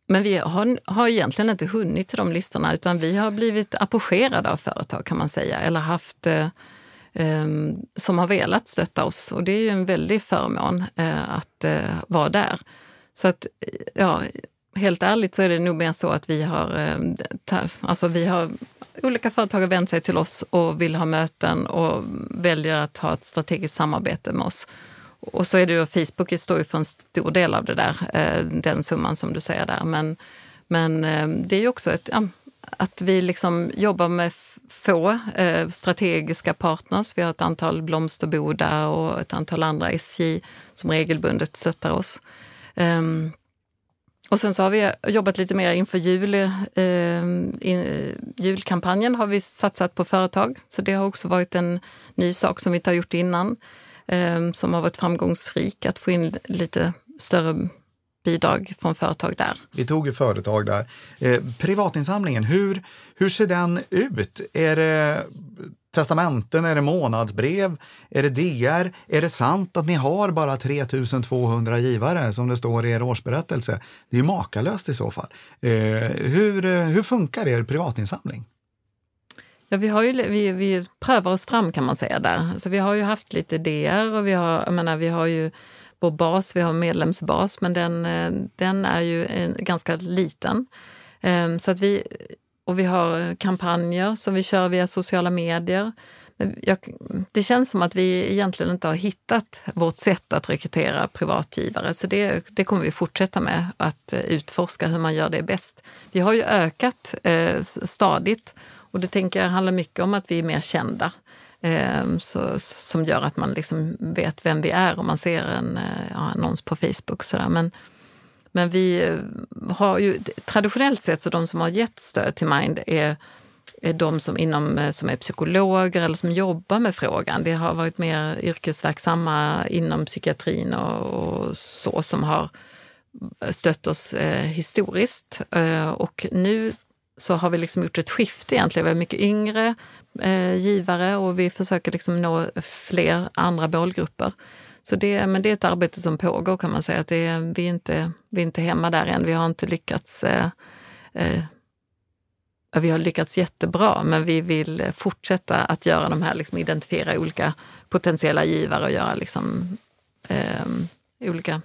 men vi har, har egentligen inte hunnit till de listorna utan vi har blivit approcherade av företag kan man säga eller haft eh, Ehm, som har velat stötta oss. Och det är ju en väldig förmån eh, att eh, vara där. Så att, eh, ja, helt ärligt så är det nog mer så att vi har, eh, alltså vi har olika företag har vänt sig till oss och vill ha möten och väljer att ha ett strategiskt samarbete med oss. Och så är det ju, Facebook står ju för en stor del av det där, eh, den summan som du säger där. Men, men ehm, det är ju också ett, att vi liksom jobbar med få eh, strategiska partners. Vi har ett antal Blomsterboda och ett antal andra SJ som regelbundet stöttar oss. Um, Och sen så har vi jobbat lite mer inför jul. Eh, in, julkampanjen har vi satsat på företag, så det har också varit en ny sak som vi inte har gjort innan. Eh, som har varit framgångsrik, att få in lite större bidrag från företag där. Vi tog ju företag där. Eh, privatinsamlingen, hur, hur ser den ut? Är det testamenten, är det månadsbrev, är det DR? Är det sant att ni har bara 3200 givare som det står i er årsberättelse? Det är ju makalöst i så fall. Eh, hur, hur funkar er privatinsamling? Ja, vi, har ju, vi, vi prövar oss fram kan man säga där. Så vi har ju haft lite DR och vi har, jag menar, vi har ju vår bas, vi har medlemsbas, men den, eh, den är ju ganska liten. Ehm, så att vi, och vi har kampanjer som vi kör via sociala medier. Jag, det känns som att vi egentligen inte har hittat vårt sätt att rekrytera privatgivare, så det, det kommer vi fortsätta med, att eh, utforska hur man gör det bäst. Vi har ju ökat eh, stadigt och det tänker jag handlar mycket om att vi är mer kända. Eh, så, som gör att man liksom vet vem vi är om man ser en eh, annons på Facebook. Så där. Men, men vi eh, har ju traditionellt sett så de som har gett stöd till Mind är, är de som, inom, eh, som är psykologer eller som jobbar med frågan. Det har varit mer yrkesverksamma inom psykiatrin och, och så som har stött oss eh, historiskt. Eh, och nu så har vi liksom gjort ett skifte egentligen. Vi är mycket yngre eh, givare och vi försöker liksom nå fler andra målgrupper. Så det, men det är ett arbete som pågår kan man säga. Att det, vi, är inte, vi är inte hemma där än. Vi har inte lyckats eh, eh, vi har lyckats jättebra, men vi vill fortsätta att göra de här, liksom identifiera olika potentiella givare och göra liksom, eh, olika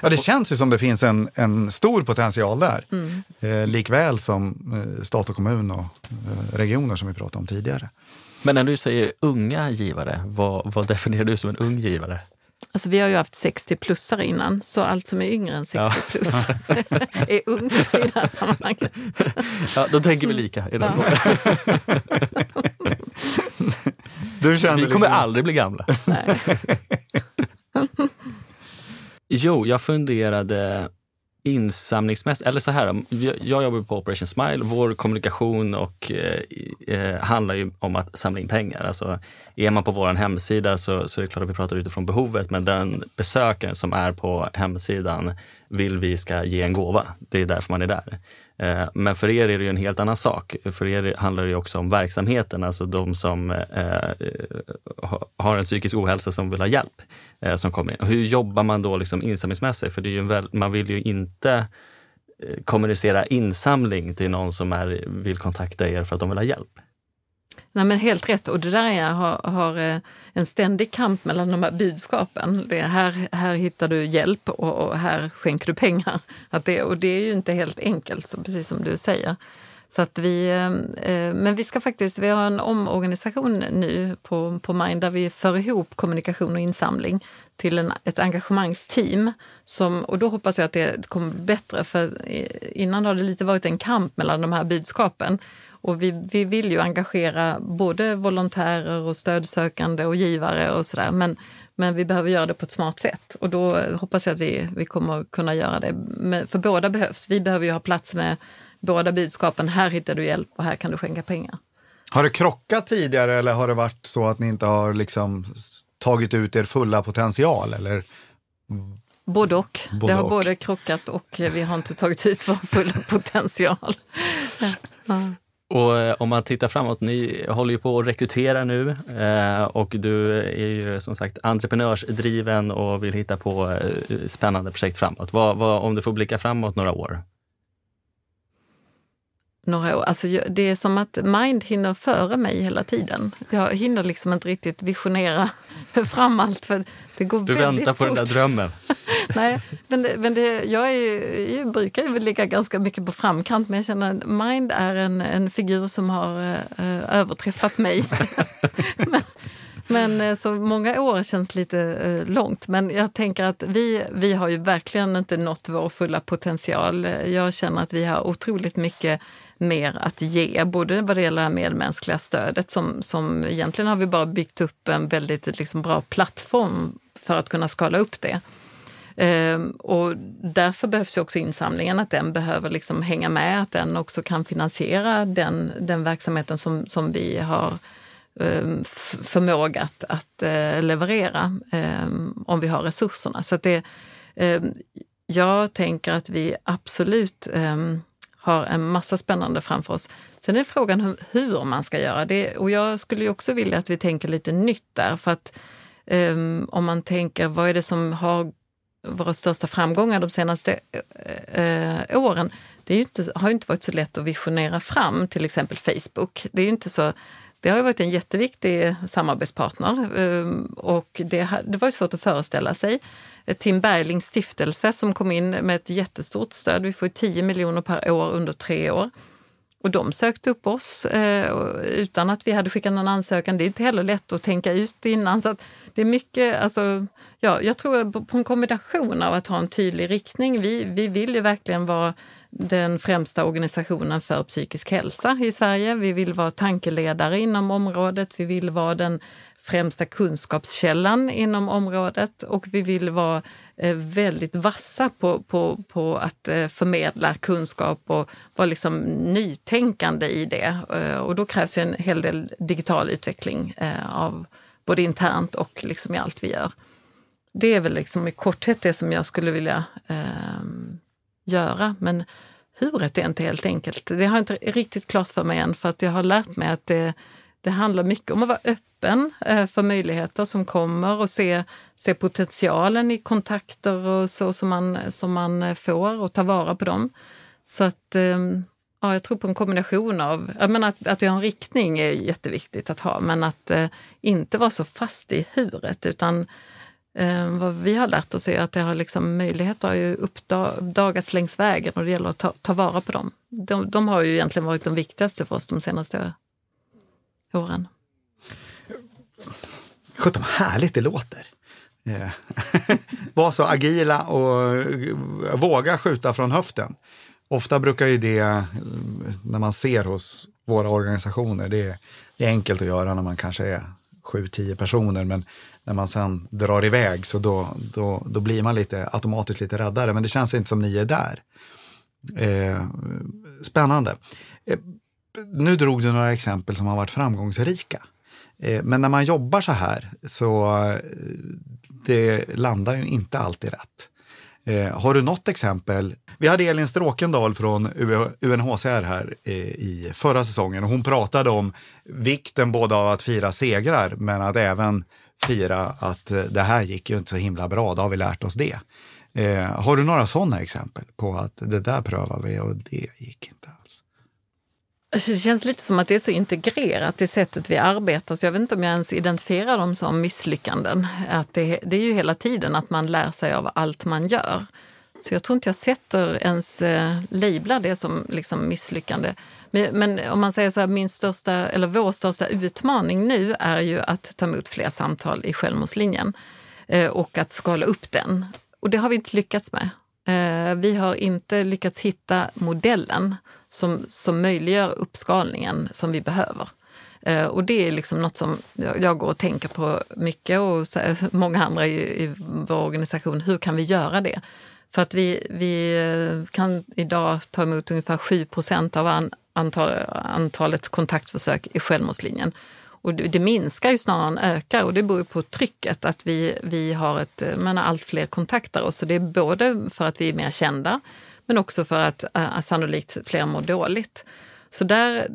Ja, det känns ju som det finns en, en stor potential där. Mm. Eh, likväl som eh, stat och kommun och eh, regioner som vi pratade om tidigare. Men när du säger unga givare, vad, vad definierar du som en ung givare? Alltså vi har ju haft 60-plussare innan, så allt som är yngre än 60 ja. är ungt i det här sammanhanget. Ja, då tänker vi lika i den ja. vi kommer lite... aldrig bli gamla. Nej. Jo, jag funderade insamlingsmässigt, eller så här, jag jobbar på Operation Smile. Vår kommunikation och, eh, eh, handlar ju om att samla in pengar. Alltså, är man på vår hemsida så, så är det klart att vi pratar utifrån behovet, men den besökaren som är på hemsidan vill vi ska ge en gåva. Det är därför man är där. Eh, men för er är det ju en helt annan sak. För er handlar det också om verksamheten, alltså de som eh, eh, har en psykisk ohälsa som vill ha hjälp. Som kommer in. Hur jobbar man då liksom insamlingsmässigt? För det är ju väl, man vill ju inte kommunicera insamling till någon som är, vill kontakta er för att de vill ha hjälp. Nej, men helt rätt. Och det där är, har, har eh, en ständig kamp mellan de här budskapen. Det här, här hittar du hjälp och, och här skänker du pengar. Att det, och det är ju inte helt enkelt, så precis som du säger. Så att vi, eh, eh, men vi ska faktiskt, vi har en omorganisation nu på, på Mind där vi för ihop kommunikation och insamling till en, ett engagemangsteam. Som, och då hoppas jag att det kommer bättre, för innan har det lite varit en kamp mellan de här budskapen. Och vi, vi vill ju engagera både volontärer och stödsökande och givare och sådär. Men, men vi behöver göra det på ett smart sätt och då hoppas jag att vi, vi kommer kunna göra det. För båda behövs. Vi behöver ju ha plats med båda budskapen. Här hittar du hjälp och här kan du skänka pengar. Har det krockat tidigare eller har det varit så att ni inte har liksom tagit ut er fulla potential? Eller? Både och. Både det har och. både krockat och vi har inte tagit ut vår fulla potential. ja. Och eh, om man tittar framåt, ni håller ju på att rekrytera nu eh, och du är ju som sagt entreprenörsdriven och vill hitta på eh, spännande projekt framåt. Vad, vad, om du får blicka framåt några år? Några år. Alltså, det är som att Mind hinner före mig hela tiden. Jag hinner liksom inte riktigt visionera fram allt. För det går du väntar på fort. den där drömmen. Nej, men, det, men det, jag, är, jag brukar ju ligga ganska mycket på framkant men jag känner att Mind är en, en figur som har eh, överträffat mig. men, men eh, så många år känns lite eh, långt. Men jag tänker att vi, vi har ju verkligen inte nått vår fulla potential. Jag känner att vi har otroligt mycket mer att ge, både vad det gäller medmänskliga stödet som, som egentligen har vi bara byggt upp en väldigt liksom, bra plattform för att kunna skala upp det. Ehm, och därför behövs ju också insamlingen, att den behöver liksom hänga med, att den också kan finansiera den, den verksamheten som, som vi har ehm, förmåga att, att leverera ehm, om vi har resurserna. Så det, jag tänker att vi absolut har en massa spännande framför oss. Sen är frågan hur man ska göra det och jag skulle också vilja att vi tänker lite nytt där för att om man tänker vad är det som har våra största framgångar de senaste eh, eh åren? Det är inte, har inte varit så lätt att visionera fram till exempel Facebook. Det är inte så det har varit en jätteviktig samarbetspartner eh, och det, det var svårt att föreställa sig. Tim Berglings stiftelse som kom in med ett jättestort stöd. Vi får 10 miljoner per år under tre år. Och de sökte upp oss eh, utan att vi hade skickat någon ansökan. Det är inte heller lätt att tänka ut innan. Så det är mycket, alltså, ja, jag tror på en kombination av att ha en tydlig riktning. Vi, vi vill ju verkligen vara den främsta organisationen för psykisk hälsa i Sverige. Vi vill vara tankeledare inom området. Vi vill vara den främsta kunskapskällan inom området och vi vill vara eh, väldigt vassa på, på, på att eh, förmedla kunskap och vara liksom nytänkande i det. Eh, och då krävs en hel del digital utveckling av både internt och liksom i allt vi gör. Det är väl liksom i korthet det som jag skulle vilja eh, göra. Men huret är inte helt enkelt. Det har jag inte riktigt klart för mig än för att jag har lärt mig att det, det handlar mycket om att vara öppen eh, för möjligheter som kommer och se, se potentialen i kontakter och så som man, som man eh, får och ta vara på dem. Så att ehm, ja, jag tror på en kombination av, jag menar att, att vi har en riktning är jätteviktigt att ha, men att eh, inte vara så fast i huret utan eh, vad vi har lärt oss är att det har liksom, möjligheter har ju uppdagats längs vägen och det gäller att ta, ta vara på dem. De, de har ju egentligen varit de viktigaste för oss de senaste åren. Sjutton vad härligt det låter. Eh, yeah. Var så agila och eh, våga skjuta från höften. Ofta brukar ju det, eh, när man ser hos våra organisationer, det är, det är enkelt att göra när man kanske är sju, tio personer, men när man sen drar iväg så då, då, då blir man lite automatiskt lite räddare. Men det känns inte som ni är där. Eh, spännande. Eh, nu drog du några exempel som har varit framgångsrika. Eh, men när man jobbar så här så eh, det landar ju inte alltid rätt. Eh, har du något exempel? Vi hade Elin Stråkendal från UNHCR här i förra säsongen och hon pratade om vikten både av att fira segrar men att även fira att det här gick ju inte så himla bra, då har vi lärt oss det. har du några sådana exempel på att det där prövar vi och det gick inte? Alltså, det känns lite som att det är så integrerat i sättet vi arbetar så jag vet inte om jag ens identifierar dem som misslyckanden. Att det, det är ju hela tiden att man lär sig av allt man gör. Så jag tror inte jag sätter ens eh, lablar det som liksom misslyckande. Men, men, om man säger så här, min största, eller vår största utmaning nu är ju att ta emot fler samtal i Självmordslinjen eh, och att skala upp den. Och det har vi inte lyckats med. Eh, vi har inte lyckats hitta modellen som, som möjliggör uppskalningen som vi behöver. Eh, och det är liksom något som jag går och tänker på mycket och många andra i, i vår organisation. Hur kan vi göra det? För att vi, vi eh, kan idag ta emot ungefär 7 procent av an, antal, antalet kontaktförsök i självmordslinjen. Och det, det minskar ju snarare än ökar och det beror på trycket att vi, vi har ett, eh, menar, allt fler kontaktar oss. Så det är både för att vi är mer kända men också för att äh, sannolikt fler mår dåligt. Så där,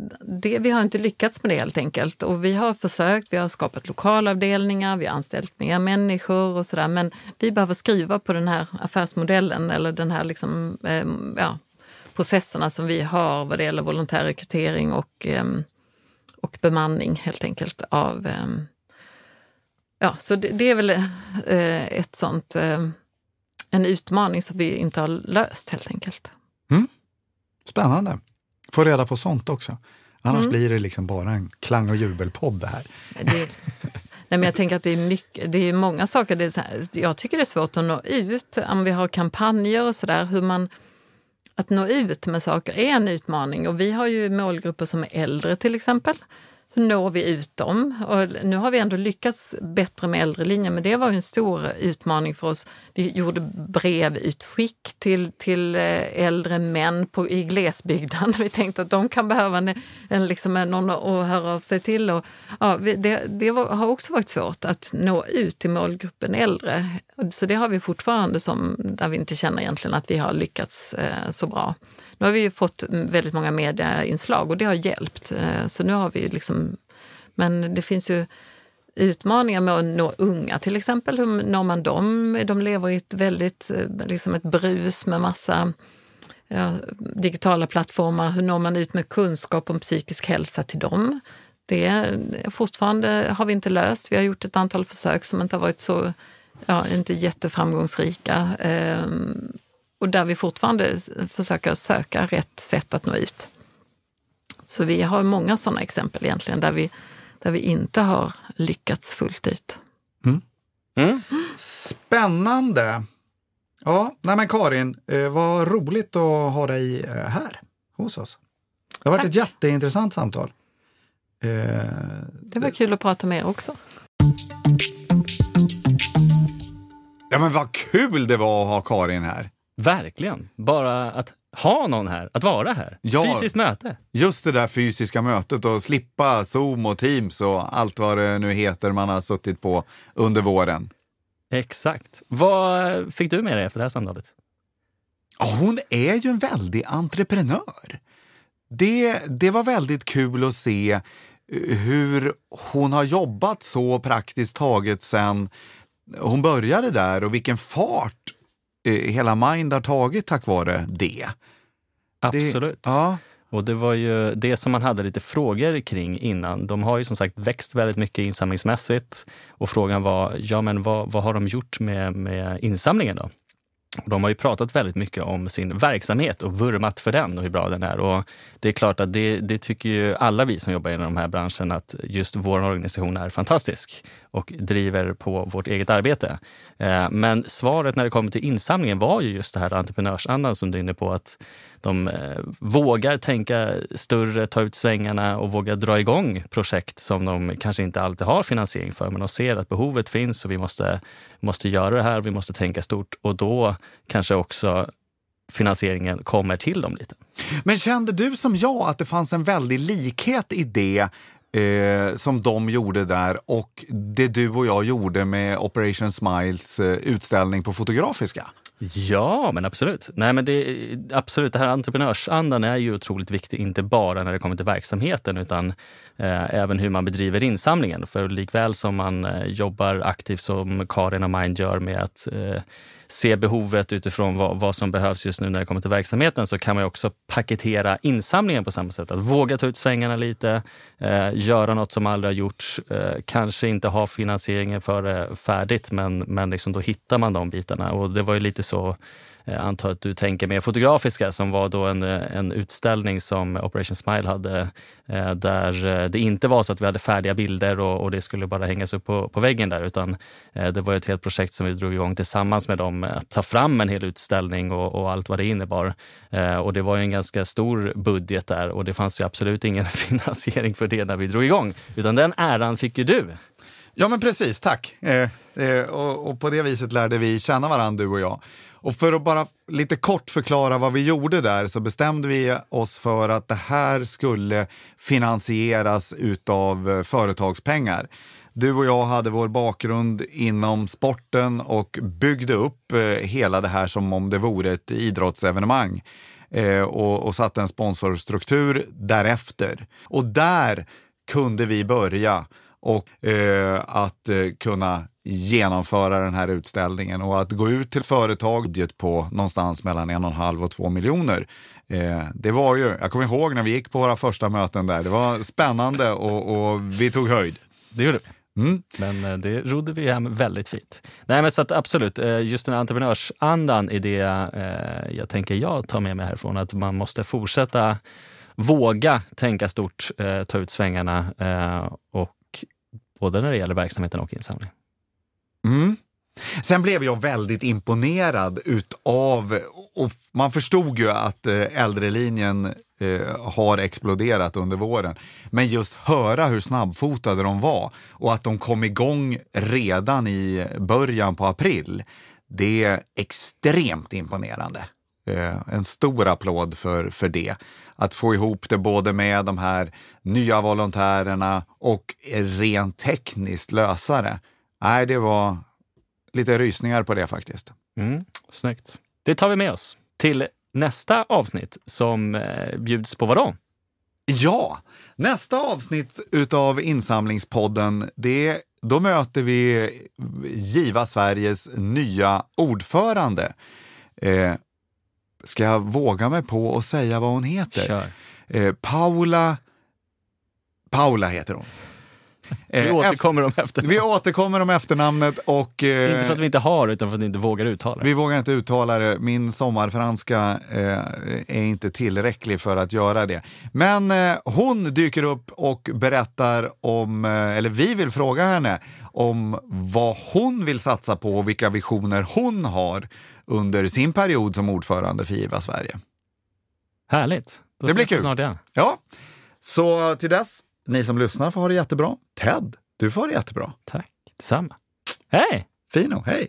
det, vi har inte lyckats med det helt enkelt. Och vi har försökt, vi har skapat lokalavdelningar, vi har anställt mer människor och sådär. Men vi behöver skruva på den här affärsmodellen eller den här liksom, eh, ja, processerna som vi har vad det gäller volontärrekrytering och, eh, och bemanning helt enkelt av eh, Ja, så det, det är väl eh, ett sånt en utmaning som vi inte har löst helt enkelt. Mm. Spännande. Få reda på sånt också. Annars mm. blir det liksom bara en klang och jubelpodd det här. Det, nej men jag tänker att det är, mycket, det är många saker. Det är här, jag tycker det är svårt att nå ut. Om vi har kampanjer och sådär, hur man... Att nå ut med saker är en utmaning och vi har ju målgrupper som är äldre till exempel når vi ut dem? Och nu har vi ändå lyckats bättre med äldrelinjen, men det var en stor utmaning för oss. Vi gjorde brevutskick till, till eh, äldre män på, i glesbygden. Vi tänkte att de kan behöva en, en, liksom någon att höra av sig till. Och, ja, det det var, har också varit svårt att nå ut till målgruppen äldre. Så det har vi fortfarande som, där vi inte känner egentligen att vi har lyckats eh, så bra. Nu har vi ju fått väldigt många mediainslag och det har hjälpt. Eh, så nu har vi liksom, men det finns ju utmaningar med att nå unga till exempel. Hur når man dem? De lever i ett väldigt, eh, liksom ett brus med massa ja, digitala plattformar. Hur når man ut med kunskap om psykisk hälsa till dem? Det är, eh, fortfarande har vi inte löst. Vi har gjort ett antal försök som inte har varit så, ja, inte jätteframgångsrika. Ehm, och där vi fortfarande försöker söka rätt sätt att nå ut. Så vi har många sådana exempel egentligen där vi, där vi inte har lyckats fullt ut. Mm. Mm. Spännande! Ja, nej men Karin, eh, vad roligt att ha dig eh, här hos oss. Det har varit Tack. ett jätteintressant samtal. Eh, det var kul att prata med er också. Ja men vad kul det var att ha Karin här. Verkligen. Bara att ha någon här, att vara här. Ja, Fysiskt möte. Just det där fysiska mötet och slippa Zoom och Teams och allt vad det nu heter man har suttit på under våren. Exakt. Vad fick du med dig efter det här samtalet? Hon är ju en väldig entreprenör. Det, det var väldigt kul att se eh, hur hon har jobbat så praktiskt taget sen hon började där och vilken fart hela Mind har tagit tack vare det. Absolut. Det, ja. Och det var ju det som man hade lite frågor kring innan. De har ju som sagt växt väldigt mycket insamlingsmässigt och frågan var, ja men vad, vad har de gjort med, med insamlingen då? De har ju pratat väldigt mycket om sin verksamhet och vurmat för den och hur bra den är. Och det är klart att det, det tycker ju alla vi som jobbar inom de här branschen att just vår organisation är fantastisk och driver på vårt eget arbete. Eh, men svaret när det kommer till insamlingen var ju just det här entreprenörsandan som du är inne på. Att de eh, vågar tänka större, ta ut svängarna och våga dra igång projekt som de kanske inte alltid har finansiering för. Men de ser att behovet finns och vi måste, måste göra det här. Vi måste tänka stort och då kanske också finansieringen kommer till dem lite. Men kände du som jag att det fanns en väldig likhet i det eh, som de gjorde där och det du och jag gjorde med Operation Smiles eh, utställning på Fotografiska? Ja, men absolut. Nej, men det, absolut, det här entreprenörsandan är ju otroligt viktig, inte bara när det kommer till verksamheten utan eh, även hur man bedriver insamlingen. För likväl som man eh, jobbar aktivt som Karin och Mind gör med att eh, se behovet utifrån vad, vad, som behövs just nu när det kommer till verksamheten så kan man också paketera insamlingen på samma sätt. Att våga ta ut svängarna lite, eh, göra något som aldrig har gjorts. Eh, kanske inte ha finansieringen för det färdigt men, men liksom då hittar man de bitarna. Och det var ju lite så jag antar att du tänker mer fotografiska som var då en, eh, en utställning som Operation Smile hade eh, där det inte var så att vi hade färdiga bilder och, och det skulle bara hängas upp på, på väggen där utan det var ett helt projekt som vi drog igång tillsammans med dem att ta fram en hel utställning och, och allt vad det innebar. Och det var en ganska stor budget där och det fanns ju absolut ingen finansiering för det när vi drog igång utan den äran fick ju du. Ja men precis, tack. Eh, eh, och, och, på det viset lärde vi känna varandra du och jag. Och för att bara lite kort förklara vad vi gjorde där så bestämde vi oss för att det här skulle finansieras utav eh, företagspengar. Du och jag hade vår bakgrund inom sporten och byggde upp eh, hela det här som om det vore ett idrottsevenemang eh, och, och satte en sponsorstruktur därefter. Och där kunde vi börja och eh, att eh, kunna genomföra den här utställningen och att gå ut till företag på någonstans mellan en och en halv och två miljoner. Eh, det var ju, jag kommer ihåg när vi gick på våra första möten där, det var spännande och, och vi tog höjd. Det gjorde vi. Mm. Men eh, det rodde vi hem väldigt fint. Nej, men så att absolut, eh, just den här entreprenörsandan är det eh, jag tänker jag tar med mig härifrån. Att man måste fortsätta våga tänka stort, ta ut svängarna och både när det gäller verksamheten och insamling. Mm. Sen blev jag väldigt imponerad utav, och man förstod ju att eh, äldrelinjen eh, har exploderat under våren. Men just höra hur snabbfotade de var och att de kom igång redan i början på april. Det är extremt imponerande. Eh, en stor applåd för, för det. Att få ihop det både med de här nya volontärerna och rent tekniskt lösa det. Nej, det var lite rysningar på det faktiskt. Mm, snyggt. Det tar vi med oss till nästa avsnitt som eh, bjuds på vadå? Ja, nästa avsnitt utav insamlingspodden, det, då möter vi Giva Sveriges nya ordförande. Eh, ska jag våga mig på att säga vad hon heter? Eh, Paula... Paula heter hon. Vi Eh, återkommer om eft- efternamn. vi återkommer om efternamnet och... eh, Inte för att vi inte har, utan för att vi inte vågar uttala det. Vi vågar inte uttala det. Min sommarfranska eh, är inte tillräcklig för att göra det. Men eh, hon dyker upp och berättar om, eh, eller vi vill fråga henne om vad hon vill satsa på och vilka visioner hon har under sin period som ordförande för Giva Sverige. Härligt. Då Det blir kul. snart igen. Ja, så till dess, ni som lyssnar får ha det jättebra. Ted, du får ha det jättebra. Tack. Detsamma. Hej! Fino, hej!